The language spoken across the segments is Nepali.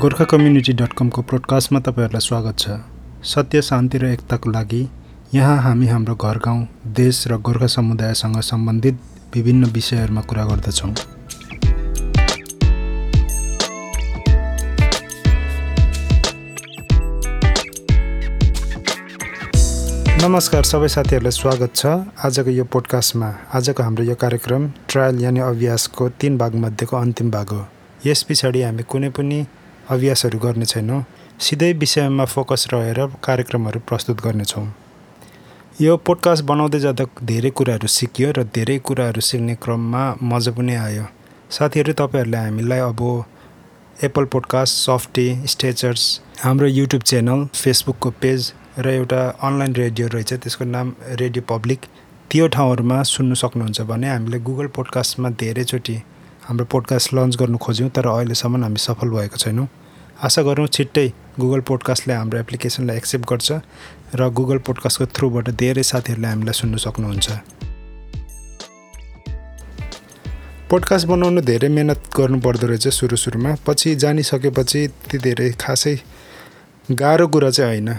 गोर्खा कम्युनिटी डट कमको प्रोडकास्टमा तपाईँहरूलाई स्वागत छ। सत्य शान्ति र एकताको लागि यहाँ हामी हाम्रो घर गाउँ देश र गोर्खा समुदायसँग सम्बन्धित विभिन्न विषयहरूमा कुरा गर्दछौँ। नमस्कार सबै साथीहरूलाई स्वागत छ। आजको यो पोडकास्टमा आजको हाम्रो यो कार्यक्रम ट्रायल यानि अभ्यासको तिन भागमध्येको अन्तिम भाग हो। यस पछाडि हामी कुनै पनि अभ्यासहरू गर्ने छैनौँ सिधै विषयमा फोकस रहेर कार्यक्रमहरू प्रस्तुत गर्नेछौँ। यो पोडकास्ट बनाउँदै जाँदा धेरै कुराहरू सिकियो र धेरै कुराहरू सिक्ने क्रममा मजा पनि आयो। साथीहरू तपाईँहरूले हामीलाई अब एप्पल पोडकास्ट सफ्टी स्टेचर्स हाम्रो युट्युब च्यानल फेसबुकको पेज र एउटा अनलाइन रेडियो रहेछ त्यसको नाम रेडियो पब्लिक। त्यो ठाउँहरूमा सुन्नु सक्नुहुन्छ भने हामीले गुगल पोडकास्टमा धेरैचोटि हाम्रो पोडकास्ट लन्च गर्नु खोज्यौँ तर अहिलेसम्म हामी सफल भएको छैनौँ। आशा गरौँ छिट्टै गुगल पोडकास्टले हाम्रो एप्लिकेसनलाई एक्सेप्ट गर्छ र गुगल पोडकास्टको थ्रुबाट धेरै साथीहरूले हामीलाई सुन्नु सक्नुहुन्छ। पोडकास्ट बनाउनु धेरै मिहिनेत गर्नुपर्दो रहेछ सुरु सुरुमा। पछि जानिसकेपछि त्यति धेरै खासै गाह्रो कुरा चाहिँ होइन।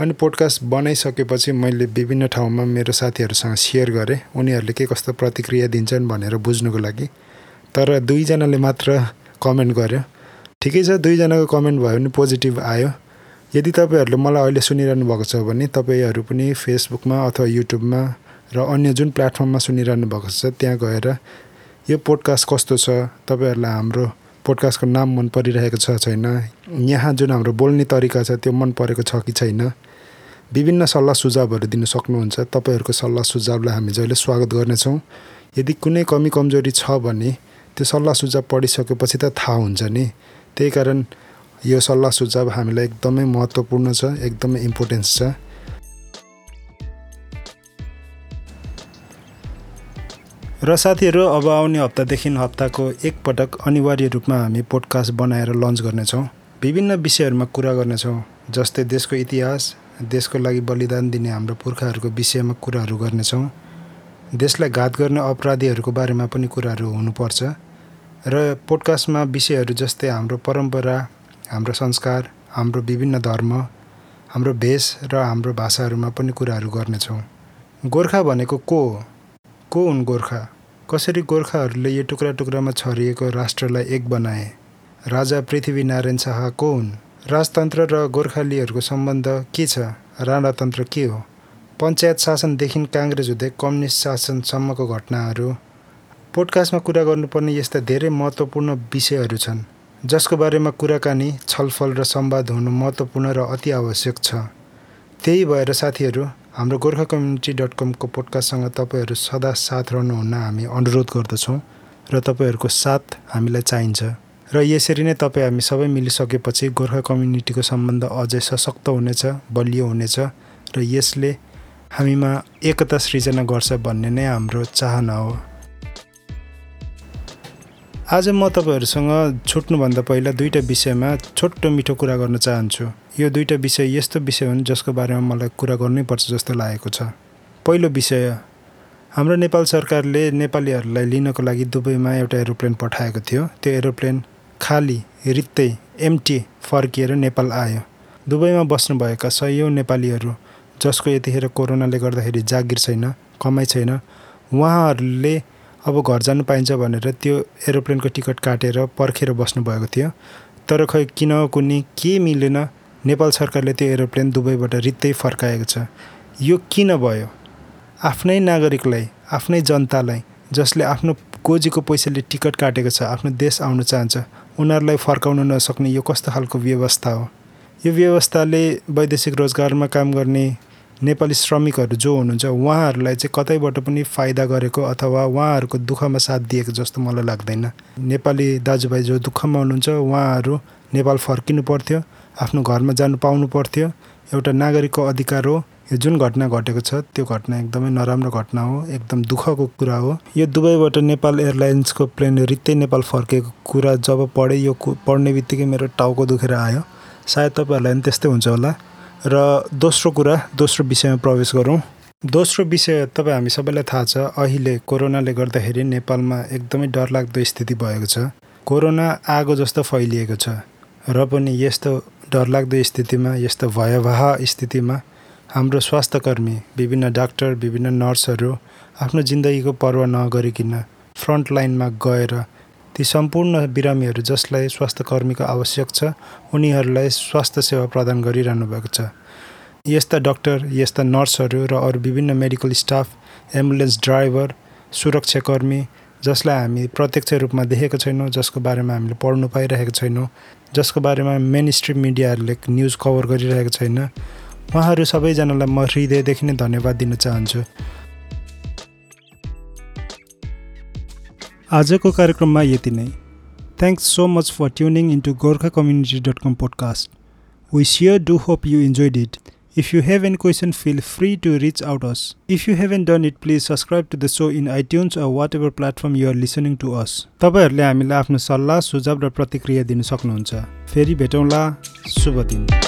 अनि पोडकास्ट बनाइसकेपछि मैले विभिन्न ठाउँमा मेरो साथीहरूसँग सेयर गरेँ। उनीहरूले के कस्तो प्रतिक्रिया दिन्छन् भनेर बुझ्नुको लागि। तर दुईजनाले मात्र कमेन्ट गर्यो। ठिकै छ दुईजनाको कमेन्ट भयो भने पोजिटिभ आयो। यदि तपाईँहरूले मलाई अहिले सुनिरहनु भएको छ भने तपाईँहरू पनि फेसबुकमा अथवा युट्युबमा र अन्य जुन प्लेटफर्ममा सुनिरहनु भएको छ त्यहाँ गएर यो पोडकास्ट कस्तो छ तपाईँहरूलाई हाम्रो पोडकास्टको नाम मन परिरहेको छ छैन? यहाँ जुन हाम्रो बोल्ने तरिका छ त्यो मन परेको छ कि छैन? विभिन्न सल्लाह सुझावहरू दिन सक्नुहुन्छ। तपाईँहरूको सल्लाह सुझावलाई हामी जहिले स्वागत गर्नेछौँ। यदि कुनै कमी कमजोरी छ भने त्यो सल्लाह सुझाव पढिसकेपछि त थाहा हुन्छ नि। त्यही कारण यो सल्लाह सुझाव हामीलाई एकदमै महत्त्वपूर्ण छ एकदमै इम्पोर्टेन्स छ। र साथीहरू अब आउने हप्तादेखि हप्ताको एकपटक अनिवार्य रूपमा हामी पोडकास्ट बनाएर लन्च गर्नेछौँ। विभिन्न विषयहरूमा कुरा गर्नेछौँ जस्तै देशको इतिहास देशको लागि बलिदान दिने हाम्रो पुर्खाहरूको विषयमा कुराहरू गर्नेछौँ। देशलाई घात गर्ने अपराधीहरूको बारेमा पनि कुराहरू हुनुपर्छ र पोडकास्टमा विषयहरू जस्तै हाम्रो परम्परा हाम्रो संस्कार हाम्रो विभिन्न धर्म हाम्रो भेष र हाम्रो भाषाहरूमा पनि कुराहरू गर्नेछौँ। गोर्खा भनेको को? हो को हुन् गोर्खा? कसरी गोर्खाहरूले यो टुक्रा टुक्रामा छरिएको राष्ट्रलाई एक बनाए? राजा पृथ्वीनारायण शाह को हुन्? राजतन्त्र र गोर्खालीहरूको सम्बन्ध के छ? राणातन्त्र के हो? पञ्चायत शासनदेखि काङ्ग्रेस हुँदै कम्युनिस्ट शासनसम्मको घटनाहरू। पोडकास्टमा कुरा गर्नुपर्ने यस्ता धेरै महत्त्वपूर्ण विषयहरू छन् जसको बारेमा कुराकानी छलफल र संवाद हुनु महत्त्वपूर्ण र अति आवश्यक छ। त्यही भएर साथीहरू हाम्रो गोर्खा कम्युनिटी डट कमको पोडकास्टसँग तपाईँहरू सदा साथ रहनुहुन्न हामी अनुरोध गर्दछौँ र तपाईँहरूको साथ हामीलाई चाहिन्छ। र यसरी नै तपाईँ हामी सबै मिलिसकेपछि गोर्खा कम्युनिटीको सम्बन्ध अझै सशक्त हुनेछ बलियो हुनेछ र यसले हामीमा एकता सृजना गर्छ भन्ने नै हाम्रो चाहना हो। आज म तपाईँहरूसँग छुट्नुभन्दा पहिला दुईवटा विषयमा छोटो मिठो कुरा गर्न चाहन्छु। यो दुईवटा विषय यस्तो विषय हुन् जसको बारेमा मलाई कुरा गर्नैपर्छ जस्तो लागेको छ। पहिलो विषय हाम्रो नेपाल सरकारले नेपालीहरूलाई लिनको लागि दुबईमा एउटा एरोप्लेन पठाएको थियो। त्यो एरोप्लेन खाली रित्तै एमटी फर्किएर नेपाल आयो। दुबईमा बस्नुभएका सयौँ नेपालीहरू जसको यतिखेर कोरोनाले गर्दाखेरि जागिर छैन कमाइ छैन उहाँहरूले अब घर जानु पाइन्छ भनेर त्यो एरोप्लेनको टिकट काटेर पर्खेर बस्नुभएको थियो। तर खै किन कुनै के मिलेन? नेपाल सरकारले त्यो एरोप्लेन दुबईबाट रित्तै फर्काएको छ। यो किन भयो? आफ्नै नागरिकलाई आफ्नै जनतालाई जसले आफ्नो गोजीको पैसाले टिकट काटेको छ आफ्नो देश आउन चाहन्छ। उनीहरूलाई फर्काउन नसक्ने यो कस्तो खालको व्यवस्था हो? यो व्यवस्थाले वैदेशिक रोजगारमा काम गर्ने नेपाली श्रमिकहरू जो हुनुहुन्छ उहाँहरूलाई चाहिँ कतैबाट पनि फाइदा गरेको अथवा उहाँहरूको दुःखमा साथ दिएको जस्तो मलाई लाग्दैन। नेपाली दाजुभाइ जो दुःखमा हुनुहुन्छ उहाँहरू नेपाल फर्किनु पर्थ्यो आफ्नो घरमा जानु पाउनु पर्थ्यो। एउटा नागरिकको अधिकार हो यो जुन घटना घटेको छ त्यो घटना एकदमै नराम्रो घटना हो एकदम दुःखको कुरा हो। यो दुबईबाट नेपाल एयरलाइन्सको प्लेन रित्तै नेपाल फर्केको कुरा जब पढेँ यो पढ्ने बित्तिकै मेरो टाउको दुखेर आयो। सायद तपाईँहरूलाई पनि त्यस्तै हुन्छ होला। र दोस्रो कुरा दोस्रो विषयमा प्रवेश गरौँ। दोस्रो विषय तपाईँ हामी सबैलाई थाहा छ अहिले कोरोनाले गर्दाखेरि नेपालमा एकदमै डरलाग्दो स्थिति भएको छ। कोरोना आगो जस्तो फैलिएको छ। र पनि यस्तो डरलाग्दो स्थितिमा यस्तो भयावह स्थितिमा हाम्रो स्वास्थ्यकर्मी विभिन्न डाक्टर विभिन्न नर्सहरू आफ्नो जिन्दगीको पर्व नगरिकन फ्रन्ट लाइनमा गएर ती सम्पूर्ण बिरामीहरू जसलाई स्वास्थ्यकर्मीको आवश्यक छ उनीहरूलाई स्वास्थ्य सेवा प्रदान गरिरहनु भएको छ। यस्ता डक्टर यस्ता नर्सहरू र अरू विभिन्न मेडिकल स्टाफ एम्बुलेन्स ड्राइभर सुरक्षाकर्मी जसलाई हामी प्रत्यक्ष रूपमा देखेको छैनौँ जसको बारेमा हामीले पढ्नु पाइरहेको छैनौँ जसको बारेमा मेन स्ट्रिम मिडियाहरूले न्युज कभर गरिरहेको छैन उहाँहरू सबैजनालाई म हृदयदेखि नै धन्यवाद दिन चाहन्छु। आजको कार्यक्रममा यति नै। Thanks so much for tuning into Gorkha community dot com podcast we sure do hope you enjoyed it If you have any question, feel free to reach out us. If you haven't done it, please subscribe to the show in iTunes or whatever platform you are listening to us. तपाईँहरूले हामीलाई आफ्नो सल्लाह सुझाव र प्रतिक्रिया दिन सक्नुहुन्छ। फेरि भेटौँला। शुभ दिन।